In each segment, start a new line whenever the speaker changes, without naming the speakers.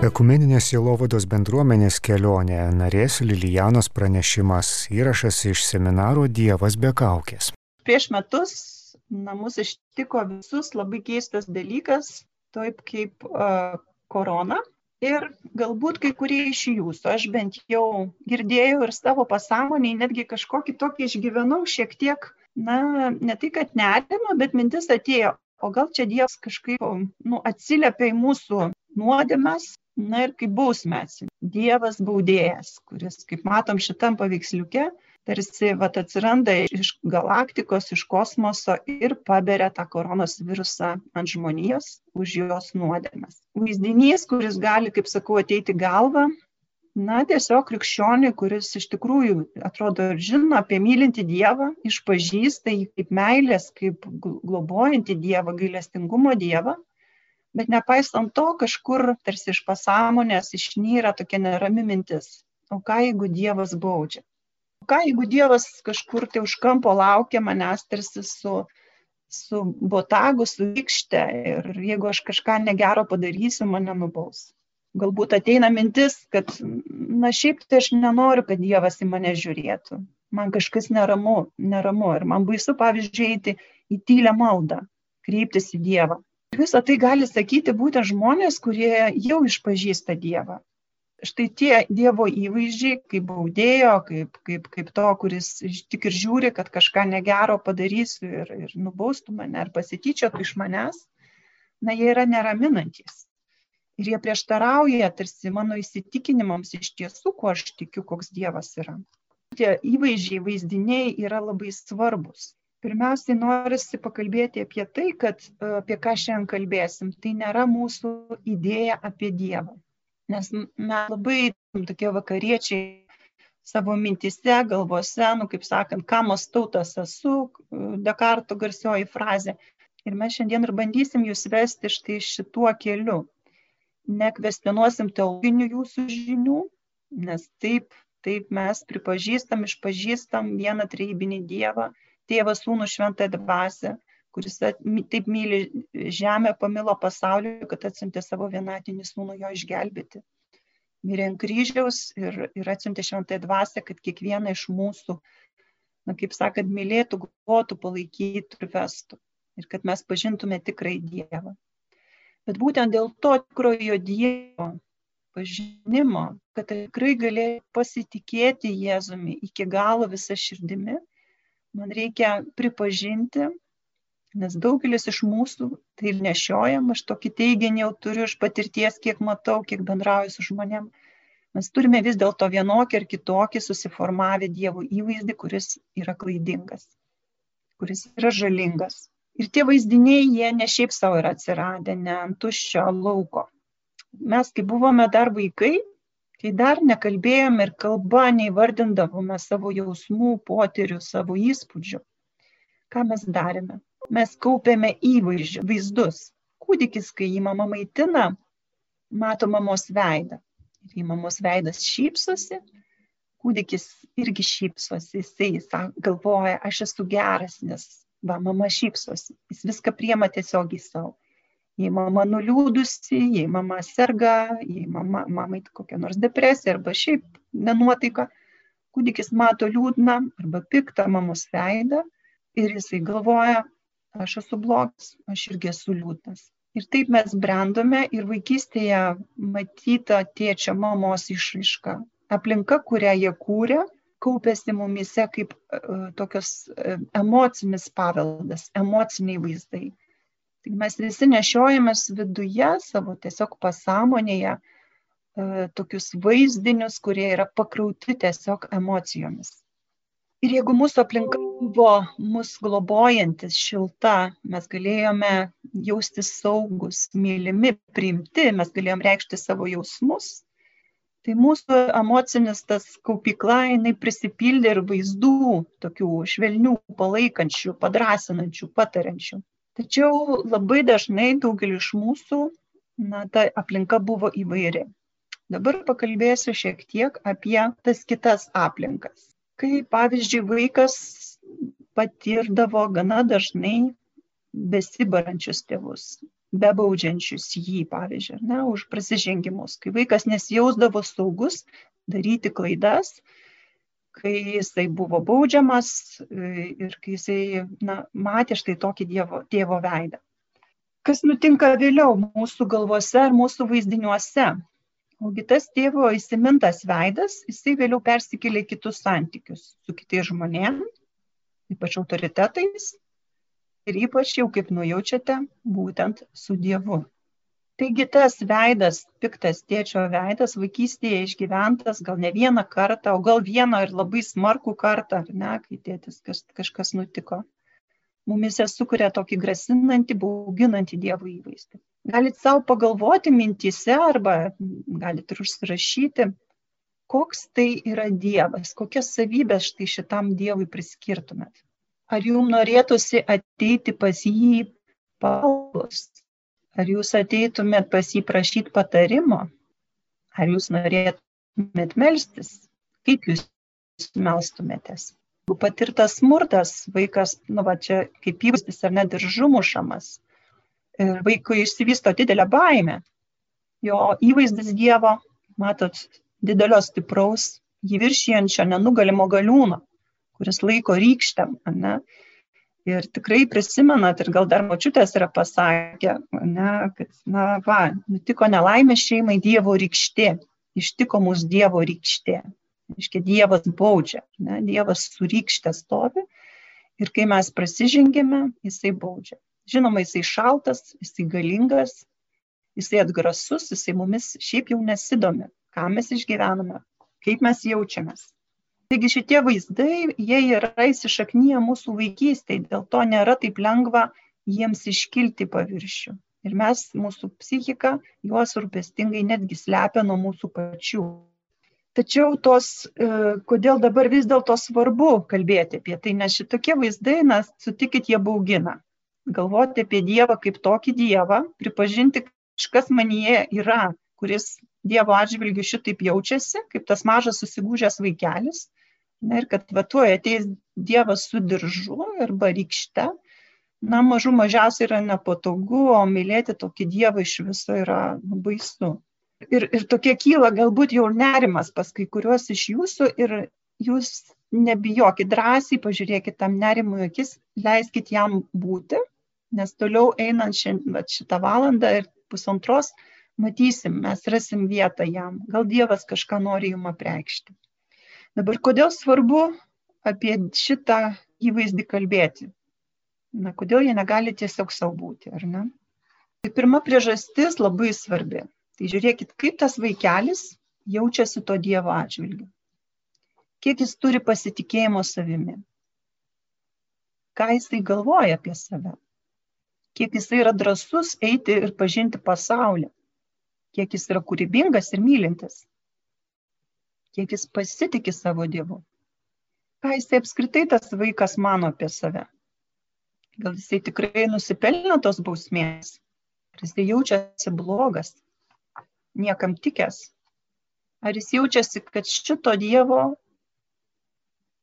Ekumeninės Jėlovados bendruomenės kelionė narės Lilijanos pranešimas įrašas iš seminaro Dievas be kaukės.
Prieš metus namus ištiko visus labai keistas dalykas, taip kaip uh, korona. Ir galbūt kai kurie iš jūsų, aš bent jau girdėjau ir savo pasąmoniai, netgi kažkokį tokį išgyvenau šiek tiek, na, ne tai kad nerimą, bet mintis atėjo, o gal čia Dievas kažkaip nu, atsiliepia į mūsų nuodėmes, na ir kaip bausmę dievas baudėjas kuris kaip matom šitam paveiksliuke tarsi vat atsiranda iš galaktikos iš kosmoso ir paberia tą koronos virusą ant žmonijos už jos nuodėmes. Vaizdinys kuris gali kaip sakau ateit į galvą na tiesiog krikščioniui kuris iš tikrųjų atrodo ir žino apie mylintį dievą išpažįsta jį kaip meilės kaip globojantį dievą gailestingumo dievą bet nepaisant to kažkur tarsi iš pasąmonės išnyra tokia nerami mintis. O ką jeigu dievas baudžia? O ką jeigu dievas kažkur tai už kampo laukia manęs tarsi su su botagu su rykšte ir jeigu aš kažką negero padarysiu mane nubaus. Galbūt ateina mintis kad na šiaip tai aš nenoriu kad dievas į mane žiūrėtų. Man kažkas neramu neramu ir man baisu pavyzdžiui eiti į tylią maldą kreiptis į dievą Visą tai gali sakyti būtent žmonės, kurie jau išpažįsta Dievą. Štai tie Dievo įvaizdžiai, kaip baudėjo, kaip, kaip, kaip to, kuris tik ir žiūri, kad kažką negero padarysiu ir, ir nubaustų mane ar pasityčiotų iš manęs, na, jie yra neraminantis. Ir jie prieštarauja tarsi mano įsitikinimams iš tiesų, kuo aš tikiu, koks Dievas yra. Tie įvaizdžiai, vaizdiniai yra labai svarbus pirmiausiai norisi pakalbėti apie tai kad apie ką šiandien kalbėsim. Tai nėra mūsų idėja apie dievą. Nes mes labai tokie vakariečiai savo mintyse galvose nu kaip sakant ką mąstau tas esu dekarto garsioji frazė. Ir mes šiandien ir bandysim jus vesti štai šituo keliu. Nekvestionuosim teologinių jūsų žinių nes taip taip mes pripažįstam išpažįstam vieną trejybinį dievą tėvą, sūnų, šventąją dvasę, kuris taip myli žemę, pamilo pasaulį, kad atsiuntė savo vienatinį sūnų jo išgelbėti. Mirė ant kryžiaus ir, ir atsiuntė šventąją dvasę, kad kiekvieną iš mūsų, na, kaip sakant, mylėtų, globotų, palaikytų ir vestų. Ir kad mes pažintume tikrai Dievą. Bet būtent dėl to tikrojo Dievo pažinimo, kad tikrai galėjai pasitikėti Jėzumi iki galo visą širdimi, man reikia pripažinti, nes daugelis iš mūsų tai ir nešiojam, aš tokį teiginį jau turiu iš patirties, kiek matau, kiek bendrauju su žmonėm. Mes turime vis dėlto vienokį ar kitokį susiformavę Dievo įvaizdį, kuris yra klaidingas, kuris yra žalingas. Ir tie vaizdiniai, jie ne šiaip savo yra atsiradę, ne ant tuščio lauko. Mes, kai buvome dar vaikai, kai dar nekalbėjome ir kalba neįvardindavome savo jausmų, potyrių, savo įspūdžių, ką mes darėme? Mes kaupėme įvaizdžių, vaizdus. Kūdikis, kai jį mama maitina, mato mamos veidą. Ir jei mamos veidas šypsosi, kūdikis irgi šypsosi, jisai galvoja, aš esu geras, nes va, mama šypsosi. Jis viską priema tiesiog į savo jei mama nuliūdusi, jei mama serga, jei mama, mamai kokia nors depresija arba šiaip nenuotaika, kūdikis mato liūdną arba piktą mamos veidą ir jisai galvoja, aš esu blogas, aš irgi esu liūdnas. Ir taip mes brendome ir vaikystėje matyta tėčio mamos išraiška. Aplinka, kurią jie kūrė, kaupėsi mumise kaip uh, tokios uh, emocinis paveldas, emociniai vaizdai. Tai mes visi nešiojamės viduje savo tiesiog pasąmonėje e, tokius vaizdinius, kurie yra pakrauti tiesiog emocijomis. Ir jeigu mūsų aplinka buvo mus globojantis, šilta, mes galėjome jaustis saugus, mylimi, priimti, mes galėjom reikšti savo jausmus, tai mūsų emocinis tas kaupikla, jinai prisipildė ir vaizdų, tokių švelnių, palaikančių, padrasinančių, patariančių. Tačiau labai dažnai daugelį iš mūsų na, ta aplinka buvo įvairi. Dabar pakalbėsiu šiek tiek apie tas kitas aplinkas. Kai pavyzdžiui vaikas patirdavo gana dažnai besibarančius tėvus. bebaudžiančius jį, pavyzdžiui, ne, už prasižengimus, kai vaikas nesijausdavo saugus daryti klaidas, kai jisai buvo baudžiamas e, ir kai jisai na, matė štai tokį dievo, tėvo veidą. Kas nutinka vėliau mūsų galvose ar mūsų vaizdiniuose? Ogi tas tėvo įsimintas veidas, jisai vėliau persikėlė kitus santykius su kitais žmonėmis, ypač autoritetais, ir ypač jau kaip nujaučiate, būtent su Dievu. Taigi tas veidas, piktas tėčio veidas, vaikystėje išgyventas gal ne vieną kartą, o gal vieną ir labai smarkų kartą, ar ne, kai tėtis kaž, kažkas nutiko, mumise sukuria tokį grasinantį, bauginantį Dievo įvaizdį. Galit savo pagalvoti mintise arba galit ir užsirašyti, koks tai yra Dievas, kokias savybės štai šitam Dievui priskirtumėt. Ar jums norėtųsi ateiti pas jį pagalbos? Ar jūs ateitumėt pas jį prašyti patarimo? Ar jūs norėtumėt melstis? Kaip jūs melstumėtės? Jeigu patirtas smurtas, vaikas, nu va čia kaip įvaizdis ar net ir žumušamas, ir vaikui išsivysto didelę baimę. Jo įvaizdis Dievo, matot, didelio stipraus, jį viršijančio nenugalimo galiūno kuris laiko rykštėm, ne? Ir tikrai prisimenat, ir gal dar močiutės yra pasakę, ne, kad, na, va, nutiko nelaimė šeimai Dievo rykštė, ištiko mus Dievo rykštė. Iškia, Dievas baudžia, ne, Dievas su rykštė stovi ir kai mes prasižengėme, jisai baudžia. Žinoma, jisai šaltas, jisai galingas, jisai atgrasus, jisai mumis šiaip jau nesidomi, ką mes išgyvename, kaip mes jaučiamės. Taigi šitie vaizdai, jie yra įsišaknyje mūsų vaikystėje, dėl to nėra taip lengva jiems iškilti paviršių. Ir mes, mūsų psichika, juos rūpestingai netgi slepia nuo mūsų pačių. Tačiau tos, e, kodėl dabar vis dėlto svarbu kalbėti apie tai, nes šitokie vaizdai, mes sutikit, jie baugina. Galvoti apie Dievą kaip tokį Dievą, pripažinti, kažkas manyje yra, kuris Dievo atžvilgiu šitaip jaučiasi, kaip tas mažas susigūžęs vaikelis, Na ir kad va tuoj ateis Dievas su diržu arba rykšte, na, mažų mažiausiai yra nepatogu, o mylėti tokį Dievą iš viso yra baisu. Ir, ir tokie kyla galbūt jau nerimas pas kai kuriuos iš jūsų ir jūs nebijokit drąsiai, pažiūrėkit tam nerimui akis, leiskit jam būti, nes toliau einant šiandien, šitą valandą ir pusantros, matysim, mes rasim vietą jam. Gal Dievas kažką nori jum apreikšti. Dabar kodėl svarbu apie šitą įvaizdį kalbėti? Na, kodėl jie negali tiesiog savo būti, ar ne? Tai pirma priežastis labai svarbi. Tai žiūrėkit, kaip tas vaikelis jaučiasi to Dievo atžvilgiu. Kiek jis turi pasitikėjimo savimi. Ką jisai galvoja apie save. Kiek jisai yra drasus eiti ir pažinti pasaulį. Kiek jis yra kūrybingas ir mylintis kiek jis pasitiki savo Dievu. Ką jisai apskritai tas vaikas mano apie save. Gal jisai tikrai nusipelno tos bausmės. Ar jisai jaučiasi blogas, niekam tikęs. Ar jis jaučiasi, kad šito Dievo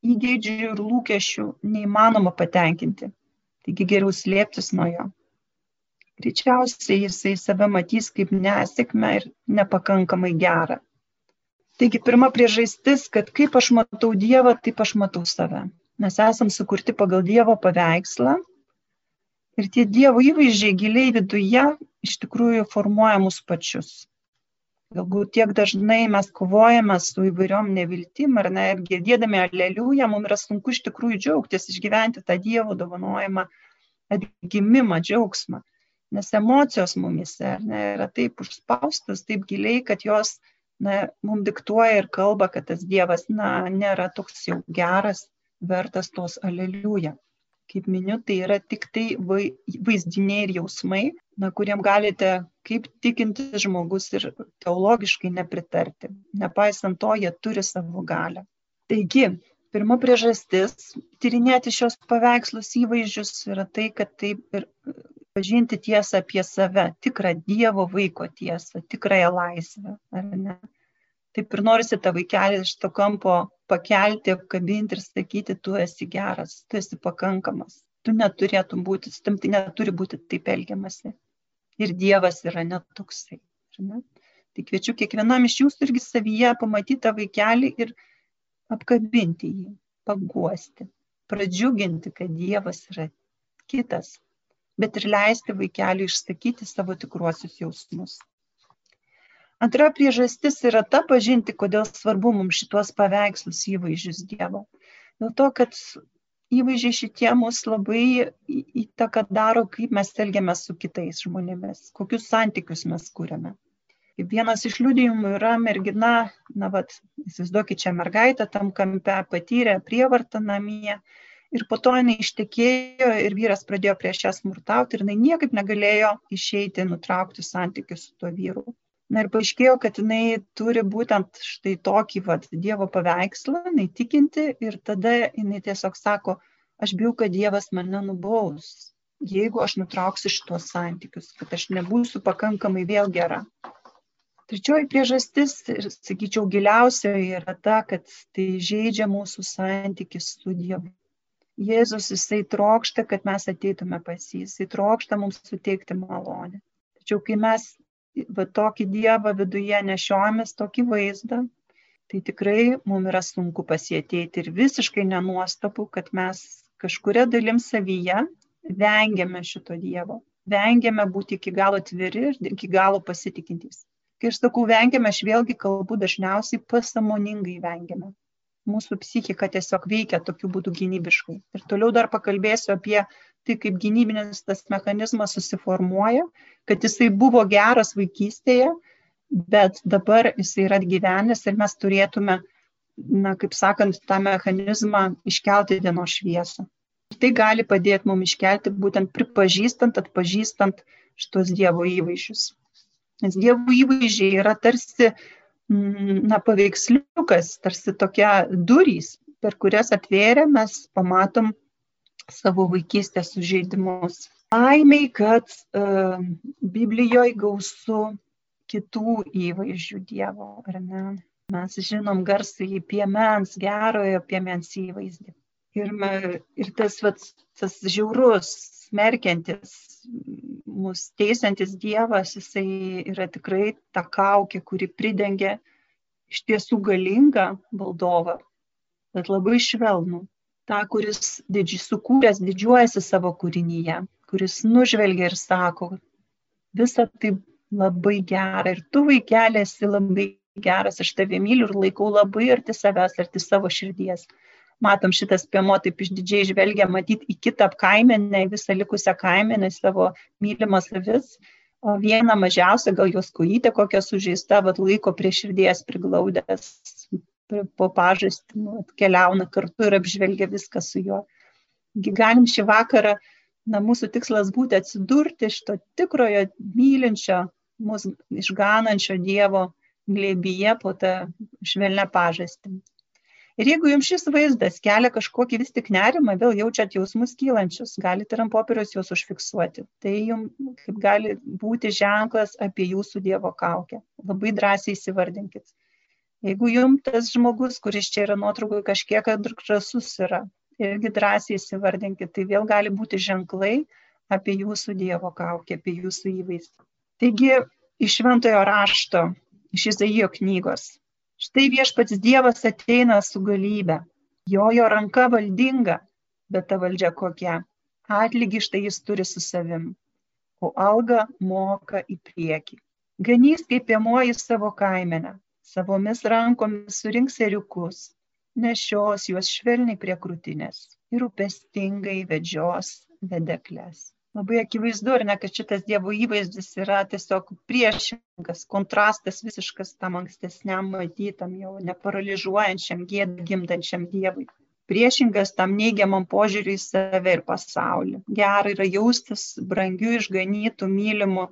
įgeidžių ir lūkesčių neįmanoma patenkinti. Taigi geriau slėptis nuo jo. Greičiausiai jisai save matys kaip nesėkmę ir nepakankamai gerą. Taigi pirma priežastis, kad kaip aš matau Dievą, taip aš matau save. Mes esam sukurti pagal Dievo paveikslą ir tie Dievo įvaizdžiai giliai viduje iš tikrųjų formuoja mus pačius. Galbūt tiek dažnai mes kovojame su įvairiom neviltim ar ne, ir girdėdami aleliują, mums yra sunku iš tikrųjų džiaugtis, išgyventi tą Dievo dovanojimą atgimimą, džiaugsmą. Nes emocijos mumise ne, yra taip užspaustos, taip giliai, kad jos na, mums diktuoja ir kalba, kad tas Dievas, na, nėra toks jau geras, vertas tos aleliuja. Kaip miniu, tai yra tik tai vaizdiniai ir jausmai, na, kuriem galite kaip tikintis žmogus ir teologiškai nepritarti. Nepaisant to, jie turi savo galę. Taigi, pirma priežastis tyrinėti šios paveikslus įvaizdžius yra tai, kad taip ir pažinti tiesą apie save, tikrą Dievo vaiko tiesą, tikrąją laisvę, ar ne? Taip ir norisi tą vaikelį iš to kampo pakelti, apkabinti ir sakyti, tu esi geras, tu esi pakankamas, tu neturėtum būti, su tam tai neturi būti taip elgiamasi. Ir Dievas yra netoksai. Ne? Tai kviečiu kiekvienam iš jūsų irgi savyje pamatyti tą vaikelį ir apkabinti jį, paguosti, pradžiuginti, kad Dievas yra kitas, bet ir leisti vaikeliui išsakyti savo tikruosius jausmus. Antra priežastis yra ta pažinti, kodėl svarbu mums šituos paveikslus įvaizdžius Dievo. Dėl to, kad įvaizdžiai šitie mus labai įtaką daro, kaip mes elgiamės su kitais žmonėmis, kokius santykius mes kūrėme. Vienas iš liudijimų yra mergina, na, vad, įsivaizduokit čia mergaitę tam kampe, patyrė prievartą namie ir po to jinai ištekėjo ir vyras pradėjo prieš ją smurtauti ir jinai niekaip negalėjo išeiti, nutraukti santykius su tuo vyru. Na ir paaiškėjo, kad jinai turi būtent štai tokį vat, Dievo paveikslą, jinai tikinti ir tada jinai tiesiog sako, aš bijau, kad Dievas mane nubaus, jeigu aš nutrauksiu šitos santykius, kad aš nebūsiu pakankamai vėl gera. Trečioji priežastis, ir sakyčiau, giliausioji yra ta, kad tai žaidžia mūsų santykis su Dievu. Jėzus jisai trokšta, kad mes ateitume pas jį, jisai trokšta mums suteikti malonę. Tačiau kai mes va tokį Dievą viduje nešiojamės, tokį vaizdą, tai tikrai mums yra sunku pasieteiti ir visiškai nenuostabu, kad mes kažkuria dalim savyje vengiame šito Dievo, vengiame būti iki galo atviri ir iki galo pasitikintys. Kai aš sakau vengiame, aš vėlgi kalbu dažniausiai pasamoningai vengiame mūsų psichika tiesiog veikia tokiu būdu gynybiškai. Ir toliau dar pakalbėsiu apie tai, kaip gynybinis tas mechanizmas susiformuoja, kad jisai buvo geras vaikystėje, bet dabar jisai yra atgyvenęs ir mes turėtume, na, kaip sakant, tą mechanizmą iškelti dienos šviesą. Ir tai gali padėti mums iškelti būtent pripažįstant, atpažįstant šitos Dievo įvaizdžius. Nes Dievo įvaizdžiai yra tarsi na, paveiksliukas, tarsi tokia durys, per kurias atvėrę mes pamatom savo vaikystės sužeidimus. Laimiai, kad uh, Biblijoje gausu kitų įvaizdžių Dievo, ar ne? Mes žinom garsai piemens, gerojo piemens įvaizdį. Ir, ir tas, vat, tas žiaurus, smerkiantis, mus teisantis Dievas, jisai yra tikrai ta kaukė, kuri pridengia iš tiesų galingą valdovą, bet labai švelnų. Ta, kuris didži, sukūręs didžiuojasi savo kūrinyje, kuris nužvelgia ir sako, visa tai labai gera ir tu vaikelė esi labai geras, aš tave myliu ir laikau labai arti savęs, arti savo širdies matom šitas piemuo taip išdidžiai žvelgia matyt į kitą kaimenę, visą likusią kaimenę, savo mylimas avis, o vieną mažiausią, gal jos kojytė kokia sužeista, vad laiko prie širdies priglaudęs po pažastį, nu, keliauna kartu ir apžvelgia viską su juo. Galim šį vakarą, na, mūsų tikslas būti atsidurti šito tikrojo mylinčio, mūsų išganančio Dievo glėbyje po tą švelnę pažastį. Ir jeigu jums šis vaizdas kelia kažkokį vis tik nerimą, vėl jaučiat jausmus kylančius, galite ir ant popieriaus juos užfiksuoti. Tai jums kaip gali būti ženklas apie jūsų Dievo kaukę. Labai drąsiai įsivardinkit. Jeigu jums tas žmogus, kuris čia yra nuotraukoje, kažkiek drąsus yra, irgi drąsiai įsivardinkit, tai vėl gali būti ženklai apie jūsų Dievo kaukę, apie jūsų įvaizdį. Taigi, iš šventojo rašto, iš Izaijo knygos, Štai viešpats Dievas ateina su galybė, jojo ranka valdinga, bet ta valdžia kokia. Atlygį štai jis turi su savim, o algą moka į priekį. Ganys kaip piemoji savo kaimenę, savomis rankomis surinks eriukus, nešios juos švelniai prie krūtinės ir rūpestingai vedžios vedeklės labai akivaizdu, ar ne, kad šitas Dievo įvaizdis yra tiesiog priešingas, kontrastas visiškas tam ankstesniam matytam, jau neparalyžiuojančiam, gėdą gimdančiam Dievui. Priešingas tam neigiamam požiūriui į save ir pasaulį. Gerai yra jaustis brangiu, išganytų, mylimu,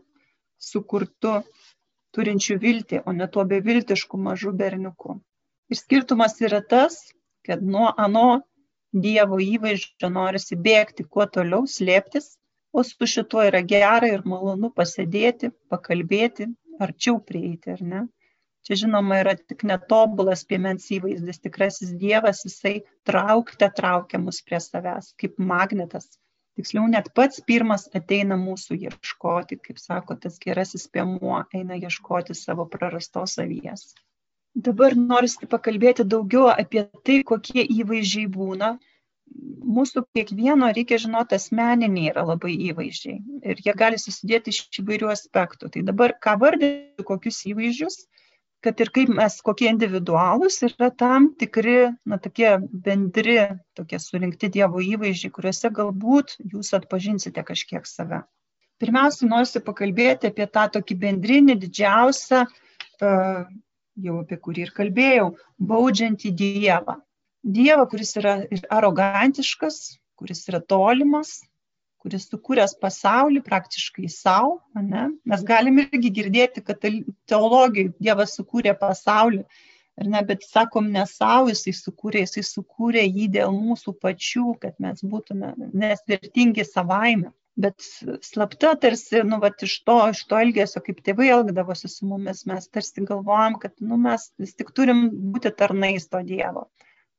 sukurtu, turinčiu viltį, o ne tuo beviltišku mažu berniuku. Ir skirtumas yra tas, kad nuo ano Dievo įvaizdžio norisi bėgti kuo toliau, slėptis, o su šituo yra gera ir malonu pasėdėti, pakalbėti, arčiau prieiti, ar ne? Čia žinoma yra tik netobulas piemens įvaizdis, tikrasis Dievas, jisai traukte traukia mus prie savęs, kaip magnetas. Tiksliau, net pats pirmas ateina mūsų ieškoti, kaip sako, tas gerasis piemuo eina ieškoti savo prarastos savies. Dabar noriu pakalbėti daugiau apie tai, kokie įvaizdžiai būna. Mūsų kiekvieno, reikia žinoti, asmeniniai yra labai įvaizdžiai ir jie gali susidėti iš įvairių aspektų. Tai dabar ką vardinti, kokius įvaizdžius, kad ir kaip mes kokie individualūs, yra tam tikri, na, tokie bendri, tokie surinkti Dievo įvaizdžiai, kuriuose galbūt jūs atpažinsite kažkiek save. Pirmiausia, noriu pakalbėti apie tą tokį bendrinį, didžiausią, jau apie kurį ir kalbėjau, baudžiantį Dievą. Dievą, kuris yra ir arogantiškas, kuris yra tolimas, kuris sukūręs pasaulį praktiškai savo, ne? mes galim irgi girdėti, kad teologijai Dievas sukūrė pasaulį, ar ne, bet sakom ne savo, jisai sukūrė, jisai sukūrė jį dėl mūsų pačių, kad mes būtume nesvertingi savaime. Bet slapta tarsi, nu, va, iš to, iš to elgesio, kaip tėvai elgdavosi su mumis, mes tarsi galvojam, kad, nu, mes vis tik turim būti tarnais to Dievo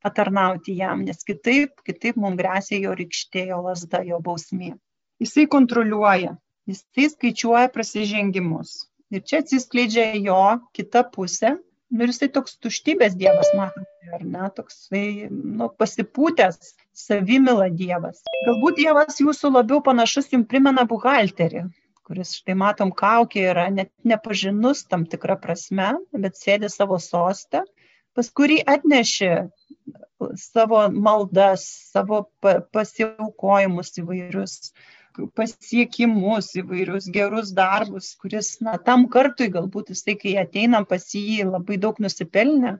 patarnauti jam, nes kitaip, kitaip mums grėsia jo rykštė, jo lasda, jo bausmė. Jisai kontroliuoja, jisai skaičiuoja prasižengimus. Ir čia atsiskleidžia jo kita pusė. Nu, ir jisai toks tuštybės dievas, matote, ar ne, toksai nu, pasipūtęs, savimila dievas. Galbūt dievas jūsų labiau panašus jums primena buhalterį, kuris, štai matom, kaukė yra net nepažinus tam tikrą prasme, bet sėdi savo sostę pas kurį atnešė savo maldas, savo pasiaukojimus įvairius, pasiekimus, įvairius gerus darbus, kuris, na, tam kartui galbūt jisai, kai ateinam pas jį labai daug nusipelnę,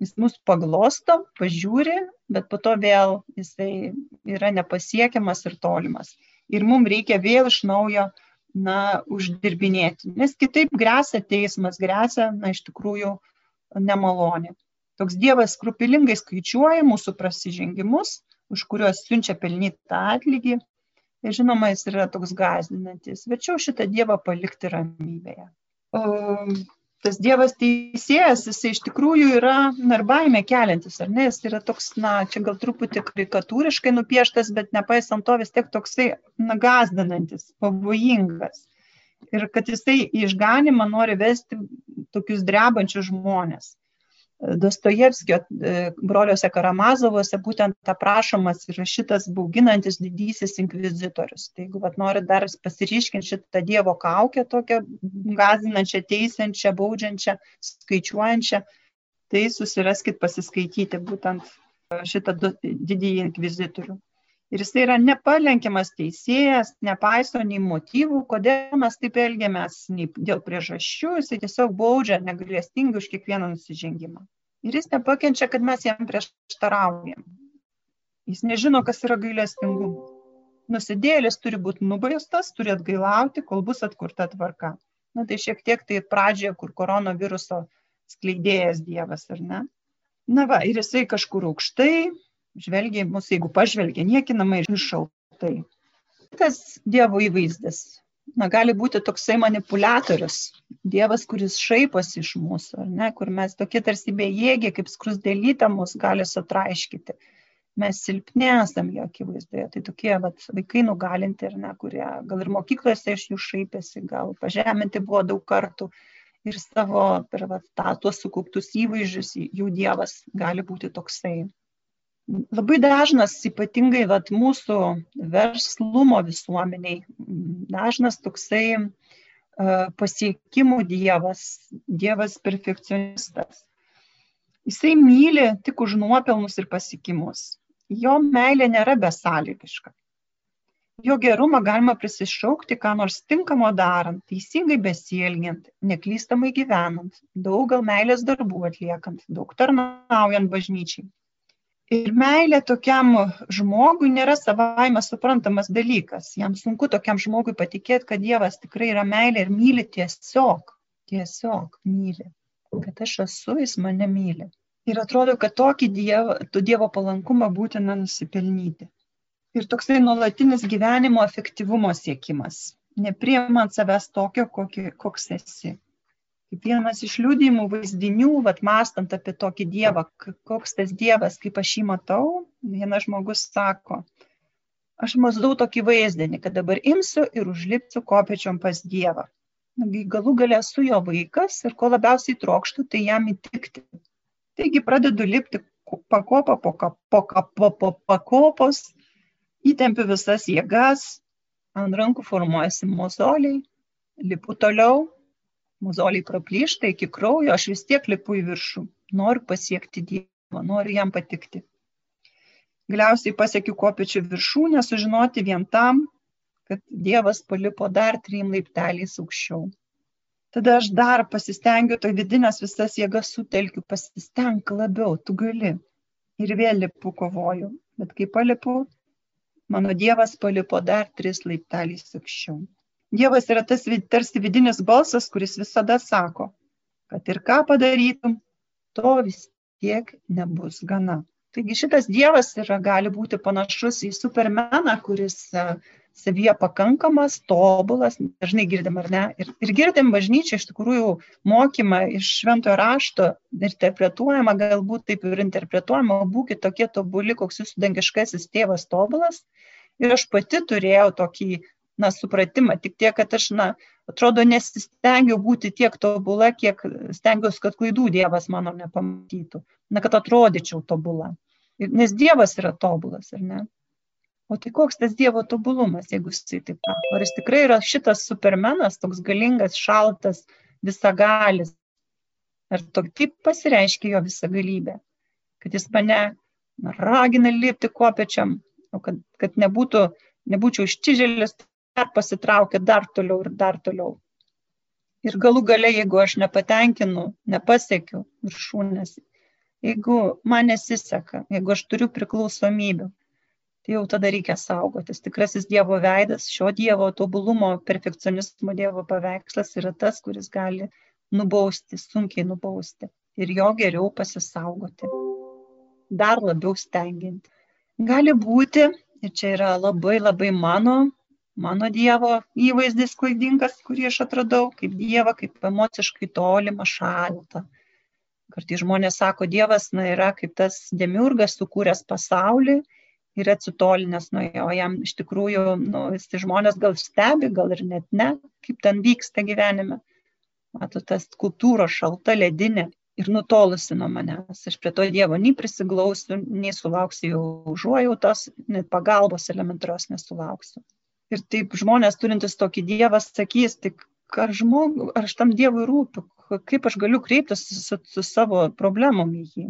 jis mus paglosto, pažiūri, bet po to vėl jisai yra nepasiekiamas ir tolimas. Ir mums reikia vėl iš naujo, na, uždirbinėti, nes kitaip grėsia teismas, grėsia, na, iš tikrųjų, nemalonė. Toks Dievas skrupilingai skaičiuoja mūsų prasižengimus, už kuriuos siunčia pelnytą atlygį. Ir žinoma, jis yra toks gazdinantis. Verčiau šitą Dievą palikti ramybėje. O, tas Dievas teisėjas, jis iš tikrųjų yra narbaime keliantis, ar ne? Jis yra toks, na, čia gal truputį karikatūriškai nupieštas, bet nepaisant to vis tiek toksai, na, gazdinantis, pavojingas. Ir kad jisai išganimą nori vesti tokius drebančius žmonės. Dostojevskio e, broliuose Karamazovuose būtent aprašomas yra šitas bauginantis didysis inkvizitorius. Tai jeigu vat, norit dar pasiryškinti šitą Dievo kaukę, tokią gazinančią, teisiančią, baudžiančią, skaičiuojančią, tai susiraskit pasiskaityti būtent šitą didįjį inkvizitorių ir jisai yra nepalenkiamas teisėjas, nepaiso nei motyvų, kodėl mes taip elgiamės, nei dėl priežasčių, jisai tiesiog baudžia negalėstingai už kiekvieną nusižengimą. Ir jis nepakenčia, kad mes jam prieštaraujam. Jis nežino, kas yra gailestingumas. Nusidėlis turi būti nubaustas, turi atgailauti, kol bus atkurta tvarka. Na tai šiek tiek tai pradžioje, kur koronaviruso skleidėjas Dievas, ar ne? Na va, ir jisai kažkur aukštai, žvelgia mus, jeigu pažvelgia niekinamai ir šaltai. Tas Dievo įvaizdis. Na, gali būti toksai manipuliatorius, Dievas, kuris šaiposi iš mūsų, ne, kur mes tokie tarsi bejėgiai, kaip skrusdėlytą mus gali sutraiškyti. Mes silpni esam jo akivaizdoje. Tai tokie vat, vaikai nugalinti, ar ne, kurie gal ir mokyklose iš jų šaipėsi, gal pažeminti buvo daug kartų ir savo per vat, tą, tuos sukauptus įvaizdžius jų Dievas gali būti toksai labai dažnas, ypatingai vat, mūsų verslumo visuomeniai, dažnas toksai uh, pasiekimų dievas, dievas perfekcionistas. Jisai myli tik už nuopelnus ir pasiekimus. Jo meilė nėra besąlygiška. Jo gerumą galima prisišaukti, ką nors tinkamo darant, teisingai besielgiant, neklystamai gyvenant, daug gal meilės darbų atliekant, daug tarnaujant bažnyčiai. Ir meilė tokiam žmogui nėra savaime suprantamas dalykas. Jam sunku tokiam žmogui patikėti, kad Dievas tikrai yra meilė ir myli tiesiog, tiesiog myli. Kad aš esu, jis mane myli. Ir atrodo, kad tokį dievo, dievo palankumą būtina nusipelnyti. Ir toksai nuolatinis gyvenimo efektyvumo siekimas, nepriemant savęs tokio, kokį, koks esi vienas iš liūdimų vaizdinių, vat mastant apie tokį Dievą, koks tas Dievas, kaip aš jį matau, vienas žmogus sako, aš mazdau tokį vaizdinį, kad dabar imsiu ir užlipsiu kopečiom pas Dievą. Galų galę su jo vaikas ir ko labiausiai trokštų, tai jam įtikti. Taigi pradedu lipti pakopą po, po, po pakopos, įtempiu visas jėgas, ant rankų formuojasi mozoliai, lipu toliau, mozoliai praplyšta iki kraujo, aš vis tiek lipu į viršų, noriu pasiekti Dievą, noriu jam patikti. Galiausiai pasiekiu kopiečių viršūnę, sužinoti vien tam, kad Dievas palipo dar trim laipteliais aukščiau. Tada aš dar pasistengiu, to vidinės visas jėgas sutelkiu, pasistenk labiau, tu gali. Ir vėl lipu kovoju. Bet kai palipu, mano Dievas palipo dar tris laipteliais aukščiau. Dievas yra tas tarsi vidinis balsas, kuris visada sako, kad ir ką padarytum, to vis tiek nebus gana. Taigi šitas dievas yra, gali būti panašus į supermeną, kuris e, savyje pakankamas, tobulas, dažnai girdim ar ne. Ir, ir girdim bažnyčią iš tikrųjų mokymą iš šventojo rašto, interpretuojama, galbūt taip ir interpretuojama, būkite tokie tobuli, koks jūsų dangiškasis tėvas tobulas. Ir aš pati turėjau tokį, na, supratimą, tik tiek, kad aš, na, atrodo, nesistengiau būti tiek tobula, kiek stengiausi, kad klaidų Dievas mano nepamatytų, na, kad atrodyčiau tobula. Nes Dievas yra tobulas, ar ne? O tai koks tas Dievo tobulumas, jeigu jisai taip sako? Ar jis tikrai yra šitas supermenas, toks galingas, šaltas, visagalis? Ar to, taip pasireiškia jo visagalybė? Kad jis mane ragina lipti kopečiam, o kad, kad nebūtų, nebūčiau iščižėlis, dar pasitraukia dar toliau ir dar toliau. Ir galų gale, jeigu aš nepatenkinu, nepasiekiu viršūnės, jeigu man nesiseka, jeigu aš turiu priklausomybių, tai jau tada reikia saugotis. Tikrasis Dievo veidas, šio Dievo tobulumo, perfekcionizmo Dievo paveikslas yra tas, kuris gali nubausti, sunkiai nubausti ir jo geriau pasisaugoti, dar labiau stengianti. Gali būti, ir čia yra labai labai mano, mano Dievo įvaizdis klaidingas, kurį aš atradau, kaip Dievą, kaip emociškai tolimą šaltą, Kartai žmonės sako, Dievas na, yra kaip tas demiurgas sukūręs pasaulį ir atsitolinęs nuo jo. Jam iš tikrųjų, nu, visi žmonės gal stebi, gal ir net ne, kaip ten vyksta gyvenime. Mato, tas kultūros šalta ledinė ir nutolusi nuo manęs. Aš prie to Dievo nei prisiglausiu, nei sulauksiu jau užuojautos, net pagalbos elementarios nesulauksiu. Ir taip žmonės turintis tokį Dievą sakys, tik ar, žmogų, ar aš tam Dievui rūpiu, kaip aš galiu kreiptis su, su savo problemom į jį,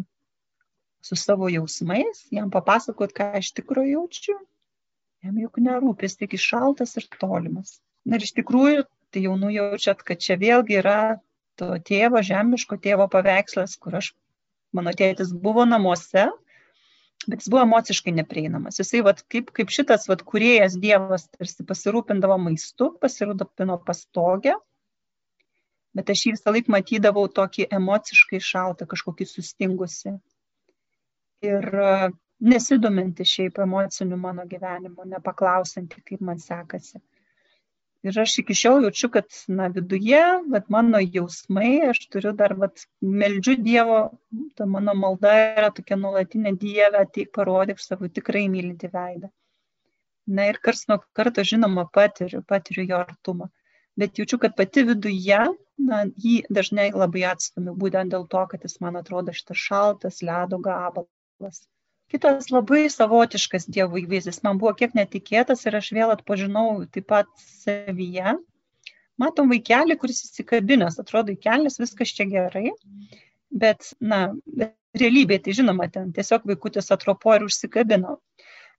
su savo jausmais, jam papasakot, ką iš tikrųjų jaučiu. Jam juk nerūpės, tik išaltas ir tolimas. Ir iš tikrųjų, tai jau nujaučiat, kad čia vėlgi yra to tėvo, žemiško tėvo paveikslas, kur aš, mano tėtis buvo namuose, bet jis buvo emociškai neprieinamas. Jisai, vat, kaip, kaip šitas vat, kuriejas Dievas tarsi pasirūpindavo maistu, pasirūpino pastogę, bet aš jį visą laiką matydavau tokį emociškai šaltą, kažkokį sustingusi. Ir e, nesidominti šiaip emociniu mano gyvenimu, nepaklausanti, kaip man sekasi. Ir aš iki šiol jaučiu, kad na, viduje, bet mano jausmai, aš turiu dar, bet meldžiu Dievo, ta mano malda yra tokia nuolatinė Dieve, tai parodyk savo tikrai mylinti veidą. Na ir kars nuo karto, žinoma, patiriu, patiriu jo artumą bet jaučiu, kad pati viduje, na, jį dažnai labai atstumiu, būtent dėl to, kad jis man atrodo šitas šaltas ledo gabalas. Kitas labai savotiškas Dievo įvaizdis man buvo kiek netikėtas ir aš vėl atpažinau taip pat savyje. Matom vaikelį, kuris įsikabinęs, atrodo, įkelnis, viskas čia gerai, bet, na, realybėje tai žinoma, ten tiesiog vaikutis atropo ir užsikabino.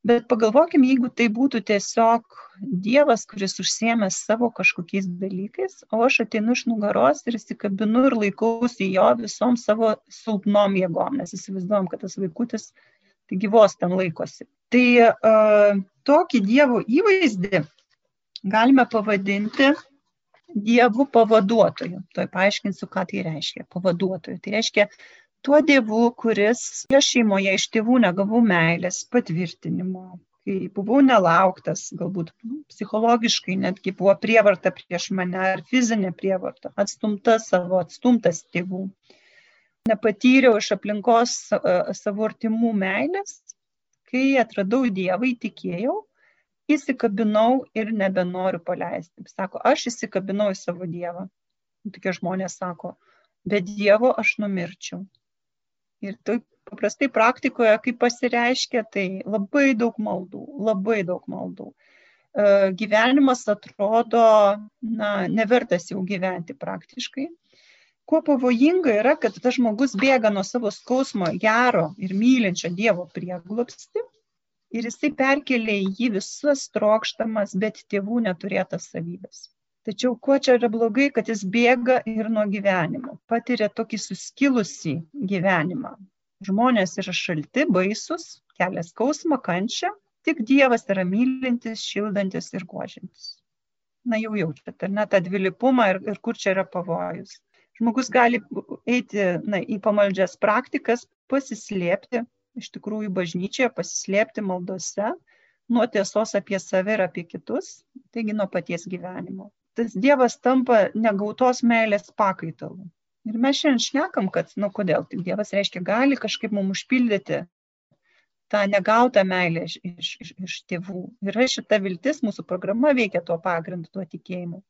Bet pagalvokim, jeigu tai būtų tiesiog Dievas, kuris užsiemė savo kažkokiais dalykais, o aš ateinu iš nugaros ir įsikabinu ir laikausi jo visom savo silpnom jėgom, nes įsivaizduojam, kad tas vaikutis taigi vos ten laikosi. Tai uh, tokį Dievo įvaizdį galime pavadinti Dievu pavaduotoju. Tuoj paaiškinsiu, ką tai reiškia. Pavaduotoju. Tai reiškia tuo dievu, kuris aš šeimoje iš tėvų negavau meilės patvirtinimo, kai buvau nelauktas, galbūt psichologiškai netgi buvo prievarta prieš mane ar fizinė prievarta, atstumta savo, atstumtas tėvų. Nepatyriau iš aplinkos savo artimų meilės, kai atradau Dievą, įtikėjau, įsikabinau ir nebenoriu paleisti. Sako, aš įsikabinau į savo Dievą. Tokie žmonės sako, be Dievo aš numirčiau. Ir taip paprastai praktikoje, kaip pasireiškia, tai labai daug maldų, labai daug maldų. E, gyvenimas atrodo, na, nevertas jau gyventi praktiškai. Kuo pavojinga yra, kad tas žmogus bėga nuo savo skausmo gero ir mylinčio Dievo prieglopsti ir jisai perkelia į jį visas trokštamas, bet tėvų neturėtas savybės. Tačiau kuo čia yra blogai, kad jis bėga ir nuo gyvenimo, patiria tokį suskilusi gyvenimą. Žmonės yra šalti, baisus, kelia skausmą, kančią, tik Dievas yra mylintis, šildantis ir guožintis. Na jau jaučiat, ar ne tą dvilipumą ir, ir kur čia yra pavojus. Žmogus gali eiti na, į pamaldžias praktikas, pasislėpti, iš tikrųjų bažnyčioje, pasislėpti maldose nuo tiesos apie save ir apie kitus, taigi nuo paties gyvenimo. Tas Dievas tampa negautos meilės pakaitalu. Ir mes šiandien šnekam, kad, nu kodėl, tik Dievas reiškia, gali kažkaip mums užpildyti tą negautą meilę iš, iš, iš, tėvų. Yra šita viltis, mūsų programa veikia tuo pagrindu, tuo tikėjimu.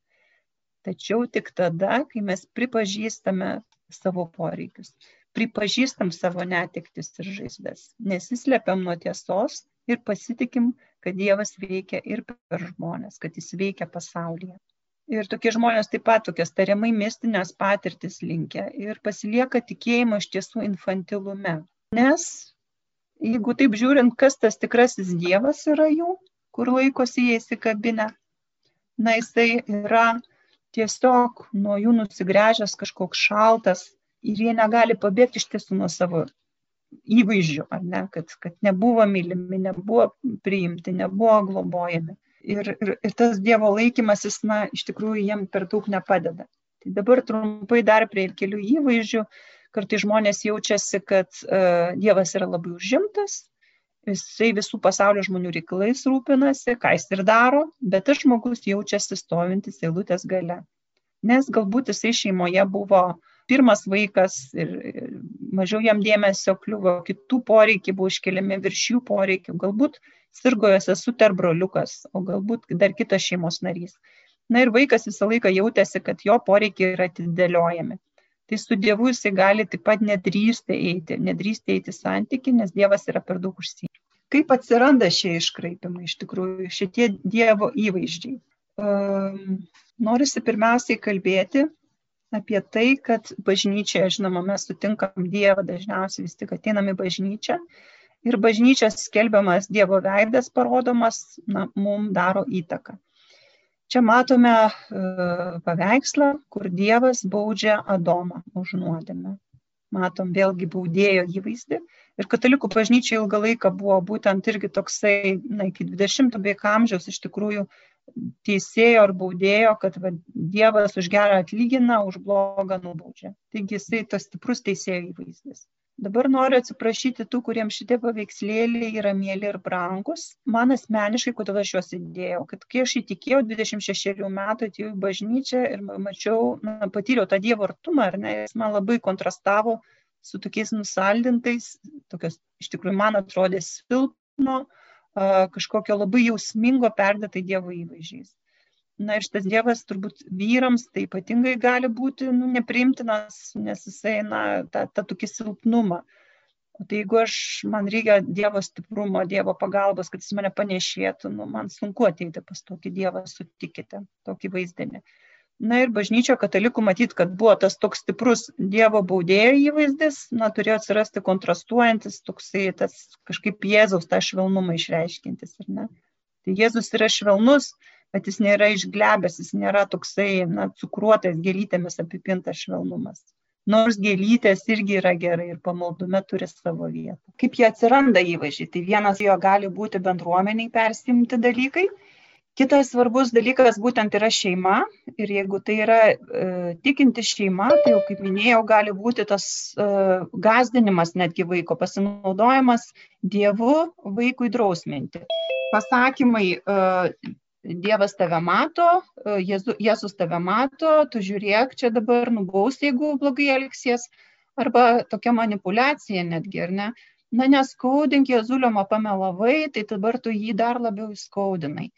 Tačiau tik tada, kai mes pripažįstame savo poreikius pripažįstam savo netiktis ir žaizdas, nesislepiam nuo tiesos ir pasitikim, kad Dievas veikia ir per žmonės, kad jis veikia pasaulyje. Ir tokie žmonės taip pat tokias tariamai mistinės patirtis linkia ir pasilieka tikėjimo iš tiesų infantilume. Nes jeigu taip žiūrint, kas tas tikrasis Dievas yra jų, kur laikosi jie įsikabinę, na jisai yra tiesiog nuo jų nusigręžęs kažkoks šaltas, ir jie negali pabėgti iš tiesų nuo savo įvaizdžių, ar ne, kad, kad nebuvo mylimi, nebuvo priimti, nebuvo globojami. Ir, ir, ir tas Dievo laikymasis, na, iš tikrųjų jiem per daug nepadeda. Tai dabar trumpai dar prie kelių įvaizdžių. Kartai žmonės jaučiasi, kad uh, Dievas yra labai užimtas, jisai visų pasaulio žmonių reikalais rūpinasi, ką jis ir daro, bet tas žmogus jaučiasi stovintis eilutės gale. Nes galbūt jisai šeimoje buvo pirmas vaikas ir mažiau jam dėmesio kliuvo, kitų poreikiai buvo iškeliami virš jų poreikių, galbūt sirgo jos sesutė ar broliukas, o galbūt dar kitas šeimos narys. Na ir vaikas visą laiką jautėsi, kad jo poreikiai yra atidėliojami. Tai su Dievu jisai gali taip pat nedrįsti eiti, nedrįsti eiti santyki, nes Dievas yra per daug užsijęs. Kaip atsiranda šie iškraipimai, iš tikrųjų, šitie Dievo įvaizdžiai? Um, norisi pirmiausiai kalbėti apie tai, kad bažnyčioje, žinoma, mes sutinkam Dievą, dažniausiai vis tik ateinam į bažnyčią ir bažnyčios skelbiamas Dievo veidas parodomas, na, mums daro įtaką. Čia matome uh, paveikslą, kur Dievas baudžia Adomą už nuodėmę. Matom vėlgi baudėjo įvaizdį. Ir katalikų bažnyčia ilgą laiką buvo būtent irgi toksai, na, iki 20 beveik amžiaus iš tikrųjų teisėjo ar baudėjo, kad va, Dievas už gerą atlygina, už blogą nubaudžia. Taigi jisai tas stiprus teisėjo įvaizdis. Dabar noriu atsiprašyti tų, kuriems šitie paveikslėliai yra mėly ir brangus. Man asmeniškai, kodėl aš juos įdėjau, kad kai aš įtikėjau 26 metų, atėjau į bažnyčią ir mačiau, na, patyriau tą Dievo artumą, ar ne, jis man labai kontrastavo su tokiais nusaldintais, tokios iš tikrųjų man atrodė silpno, kažkokio labai jausmingo perdėtai Dievo įvaizdžiais. Na ir šitas Dievas turbūt vyrams tai ypatingai gali būti nu, nepriimtinas, nes jisai, na, tą, tą tokį silpnumą. O tai jeigu aš, man reikia Dievo stiprumo, Dievo pagalbos, kad jis mane panešėtų, nu, man sunku ateiti pas tokį Dievą, sutikite, tokį vaizdinį. Uh, Na ir bažnyčio katalikų matyt, kad buvo tas toks stiprus Dievo baudėjo įvaizdis, na, turėjo atsirasti kontrastuojantis toksai tas kažkaip Jėzaus tą švelnumą išreiškintis, ar ne? Tai Jėzus yra švelnus, bet jis nėra išglebęs, jis nėra toksai, na, cukruotas gėlytėmis apipintas švelnumas. Nors gėlytės irgi yra gerai ir pamaldume turi savo vietą. Kaip jie atsiranda įvaizdžiai? Tai vienas jo gali būti bendruomeniai persimti dalykai, Kitas svarbus dalykas būtent yra šeima ir jeigu tai yra e, tikinti šeima, tai jau kaip minėjau, gali būti tas e, gazdinimas netgi vaiko, pasinaudojimas Dievu vaikui drausminti. Pasakymai, e, Dievas tave mato, e, Jėzu, Jėzus tave mato, tu žiūrėk, čia dabar nubaus, jeigu blogai elgsies, arba tokia manipulacija netgi, ar ne? na neskaudink Jėzulio, pamelavai, tai dabar tu jį dar labiau įskaudinai.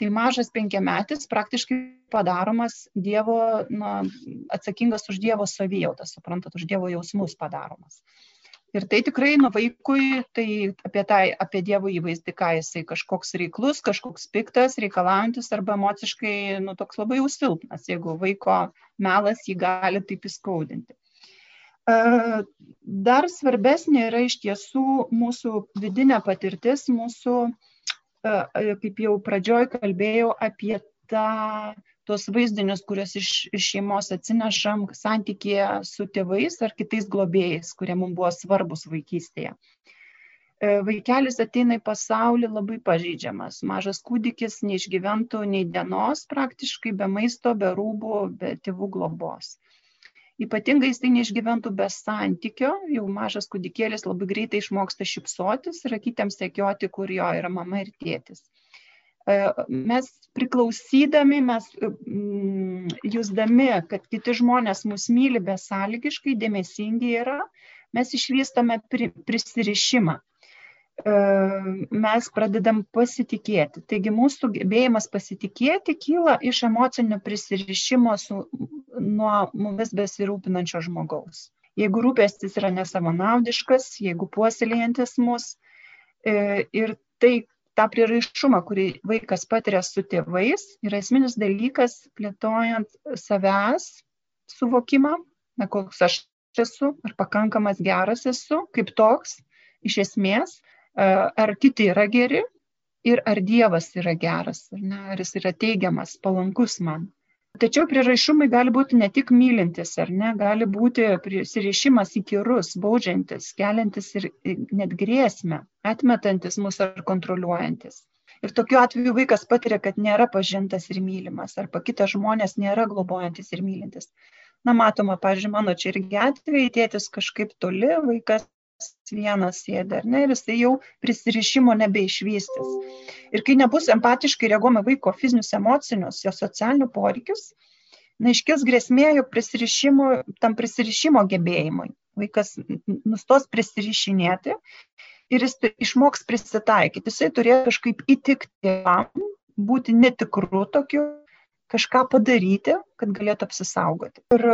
Tai mažas penkiametis praktiškai padaromas Dievo, na, atsakingas už Dievo savijautą, suprantat, už Dievo jausmus padaromas. Ir tai tikrai nu vaikui, tai apie, tai, apie Dievo įvaizdį, ką jisai kažkoks reiklus, kažkoks piktas, reikalaujantis arba emociškai, nu, toks labai jau silpnas, jeigu vaiko melas jį gali taip įskaudinti. Dar svarbesnė yra iš tiesų mūsų vidinė patirtis, mūsų, kaip jau pradžioj kalbėjau, apie tą, tos vaizdinius, kuriuos iš, iš šeimos atsinešam santykėje su tėvais ar kitais globėjais, kurie mums buvo svarbus vaikystėje. Vaikelis ateina į pasaulį labai pažydžiamas. Mažas kūdikis neišgyventų nei dienos praktiškai be maisto, be rūbų, be tėvų globos ypatingai jisai neišgyventų be santykio jau mažas kūdikėlis labai greitai išmoksta šypsotis ir akytėms sekioti, kur jo yra mama ir tėtis. E, mes priklausydami, mes mm, jūsdami, kad kiti žmonės mus myli besąlygiškai, dėmesingi yra, mes išvystame prisirišimą mes pradedam pasitikėti. Taigi mūsų gebėjimas pasitikėti kyla iš emocinio prisirišimo su, nuo mumis besirūpinančio žmogaus. Jeigu rūpestis yra nesavanaudiškas, jeigu puoselėjantis mus e, ir tai tą prieraišumą, kurį vaikas patiria su tėvais, yra esminis dalykas plėtojant savęs suvokimą, na, koks aš esu, ar pakankamas geras esu, kaip toks, iš esmės, ar kiti yra geri ir ar Dievas yra geras, ar, ne, ar jis yra teigiamas, palankus man. Tačiau prieraišumai gali būti ne tik mylintis, ar ne, gali būti prisirišimas įkyrus, baudžiantis, keliantis ir net grėsmę, atmetantis mus ar kontroliuojantis. Ir tokiu atveju vaikas patiria, kad nėra pažintas ir mylimas, arba kitas žmonės nėra globojantis ir mylintis. Na, matoma, pažiūrėjau, mano čia irgi atvejai, tėtis kažkaip toli, vaikas vienas sėdi, ar ne, ir jisai jau prisirišimo nebeišvystys. Ir kai nebus empatiškai reaguojama vaiko fizinius, emocinius, jo socialinių poreikius, na, iškils grėsmė jo prisirišimo, tam prisirišimo gebėjimui. Vaikas nustos prisirišinėti ir jis išmoks prisitaikyti. Jisai turėjo kažkaip įtikti, būti netikru tokiu, kažką padaryti, kad galėtų apsisaugoti. Ir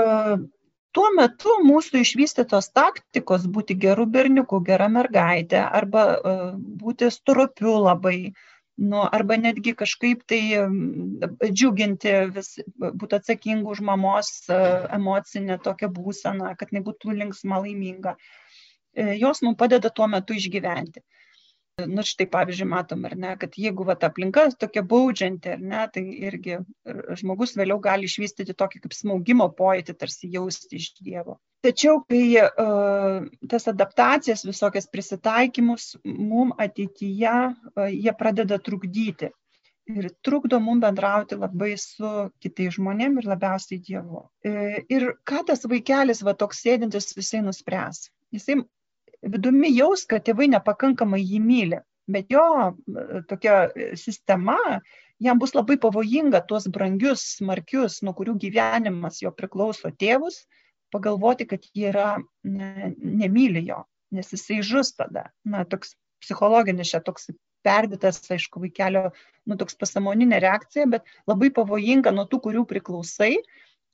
tuo metu mūsų išvystytos taktikos būti geru berniuku, gera mergaitė arba e, būti stropiu labai, nu, arba netgi kažkaip tai džiuginti, vis, būti atsakingu už mamos e, emocinę tokią būseną, kad nebūtų linksma laiminga. E, jos mums padeda tuo metu išgyventi nu štai pavyzdžiui matom ar ne kad jeigu vat aplinka tokia baudžianti ar ne tai irgi žmogus vėliau gali išvystyti tokį kaip smaugimo pojūtį tarsi jausti iš dievo tačiau kai uh, tas adaptacijas visokias prisitaikymus mum ateityje uh, jie pradeda trukdyti ir trukdo mum bendrauti labai su kitais žmonėm ir labiausiai Dievu. E, ir ką tas vaikelis, va toks sėdintis, jisai nuspręs. Jisai vidumi jaus, kad tėvai nepakankamai jį myli. Bet jo e, tokia e, sistema jam bus labai pavojinga tuos brangius, smarkius, nuo kurių gyvenimas jo priklauso tėvus, pagalvoti, kad jie yra ne, nemyli jo, nes jisai žus tada. Na, toks psichologinis čia toks perdėtas, aišku, vaikelio, nu, toks pasamoninė reakcija, bet labai pavojinga nuo tų, kurių priklausai,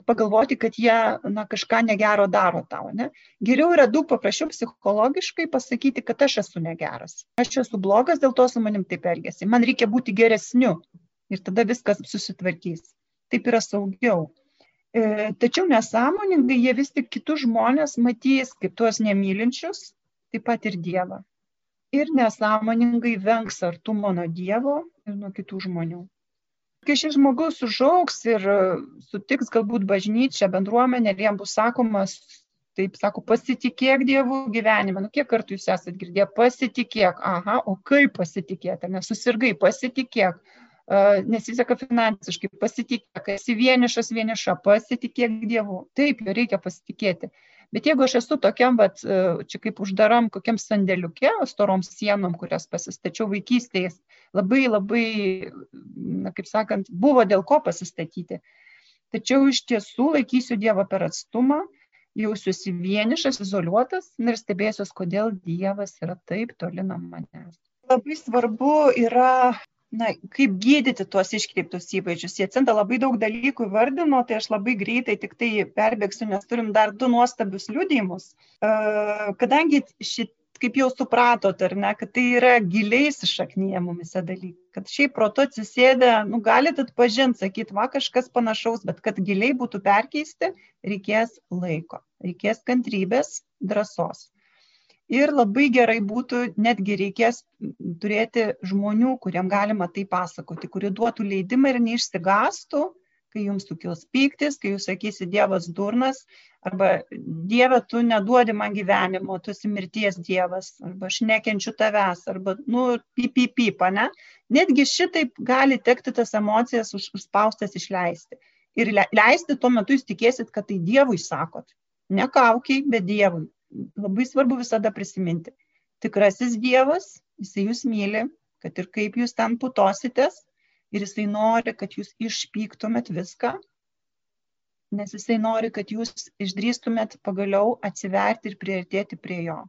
pagalvoti, kad jie na, kažką negero daro tau. Ne? Geriau yra daug paprasčiau psichologiškai pasakyti, kad aš esu negeras. Aš esu blogas, dėl to su manim taip elgesi. Man reikia būti geresniu ir tada viskas susitvarkys. Taip yra saugiau. E, tačiau nesąmoningai jie vis tik kitus žmonės matys kaip tuos nemylinčius, taip pat ir Dievą. Ir nesąmoningai vengs artumo nuo Dievo ir nuo kitų žmonių kai šis žmogus užaugs ir e, sutiks galbūt bažnyčią, bendruomenę ir jam bus sakomas, taip sako, pasitikėk Dievu gyvenime. Nu, kiek kartų jūs esate girdėję, pasitikėk, aha, o kaip pasitikėti, nes susirgai, pasitikėk, uh, nesiseka finansiškai, pasitikėk, esi vienišas, vieniša, pasitikėk Dievu. Taip, jo reikia pasitikėti. Bet jeigu aš esu tokiam, vat, e, čia kaip uždaram kokiam sandėliukė, storom sienom, kurias pasistačiau vaikystėje, labai labai, na, kaip sakant, buvo dėl ko pasistatyti. Tačiau iš tiesų laikysiu Dievą per atstumą jausiuosi vienišas, izoliuotas ir stebėsiuos, kodėl Dievas yra taip toli nuo manęs. Labai svarbu yra na, kaip gydyti tuos iškreiptus įvaizdžius. Jie centra labai daug dalykų vardino, tai aš labai greitai tik tai perbėgsiu, nes turim dar du nuostabius liudijimus. Kadangi šit, kaip jau supratot, ar ne, kad tai yra giliai įsišaknyje mumise dalykai, kad šiaip proto atsisėdę, nu, galite atpažinti, sakyti, va kažkas panašaus, bet kad giliai būtų perkeisti, reikės laiko, reikės kantrybės, drąsos. Ir labai gerai būtų, netgi reikės turėti žmonių, kuriem galima tai pasakoti, kurie duotų leidimą ir neišsigastų, kai jums sukils pyktis, kai jūs sakysi Dievas durnas, arba Dieve, tu neduodi man gyvenimo, tu esi mirties Dievas, arba aš nekenčiu tavęs, arba, nu, pipipip, ne? Netgi šitaip gali tekti tas emocijas už, užspaustas išleisti. Ir leisti tuo metu jūs tikėsit, kad tai Dievui sakot. Ne kaukiai, bet Dievui. Labai svarbu visada prisiminti. Tikrasis Dievas, jisai jūs myli, kad ir kaip jūs ten putositės, ir jisai nori, kad jūs išpyktumėt viską, nes jisai nori, kad jūs išdrįstumėt pagaliau atsiverti ir prieartėti prie jo.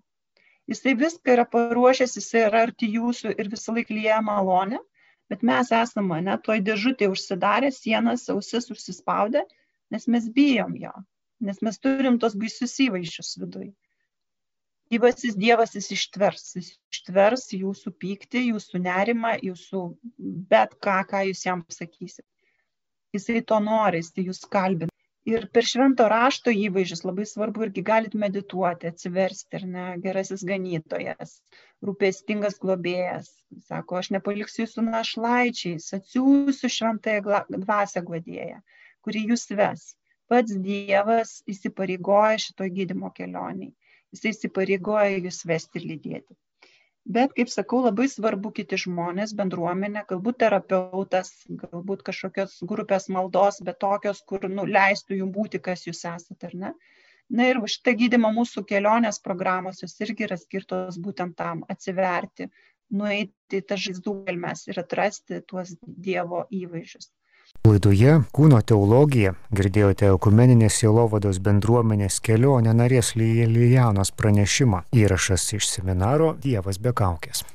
Jisai viską yra paruošęs, jisai yra arti jūsų ir visą laiką lyja malonę, bet mes esame, ne, toj dėžutė užsidarę, sienas, ausis užsispaudę, nes mes bijom jo, nes mes turim tos baisius įvaizdžius viduje gyvasis Dievas jis ištvers, jis ištvers jūsų pyktį, jūsų nerimą, jūsų bet ką, ką jūs jam pasakysit. Jisai to nori, jisai jūs kalbina. Ir per švento rašto įvaizdžius labai svarbu irgi galite medituoti, atsiversti, ar ne, gerasis ganytojas, rūpestingas globėjas. Sako, aš nepaliksiu jūsų našlaičiais, atsiųsiu šventąją dvasę guodėją, kuri jūs ves. Pats Dievas įsipareigoja šitoj gydimo kelioniai jisai įsipareigoja jūs vesti ir lydėti. Bet, kaip sakau, labai svarbu kiti žmonės, bendruomenė, galbūt terapeutas, galbūt kažkokios grupės maldos, bet tokios, kur nu, leistų jums būti, kas jūs esate, ar ne. Na ir šitą gydimą mūsų kelionės programos jos irgi yra skirtos būtent tam atsiverti, nueiti į tą žaizdų gelmes ir atrasti tuos Dievo įvaizdžius.
Laidoje Kūno teologija girdėjote ekumeninės Jėlovados bendruomenės kelionę narės Lijanos pranešimą. Įrašas iš seminaro Dievas be kaukės.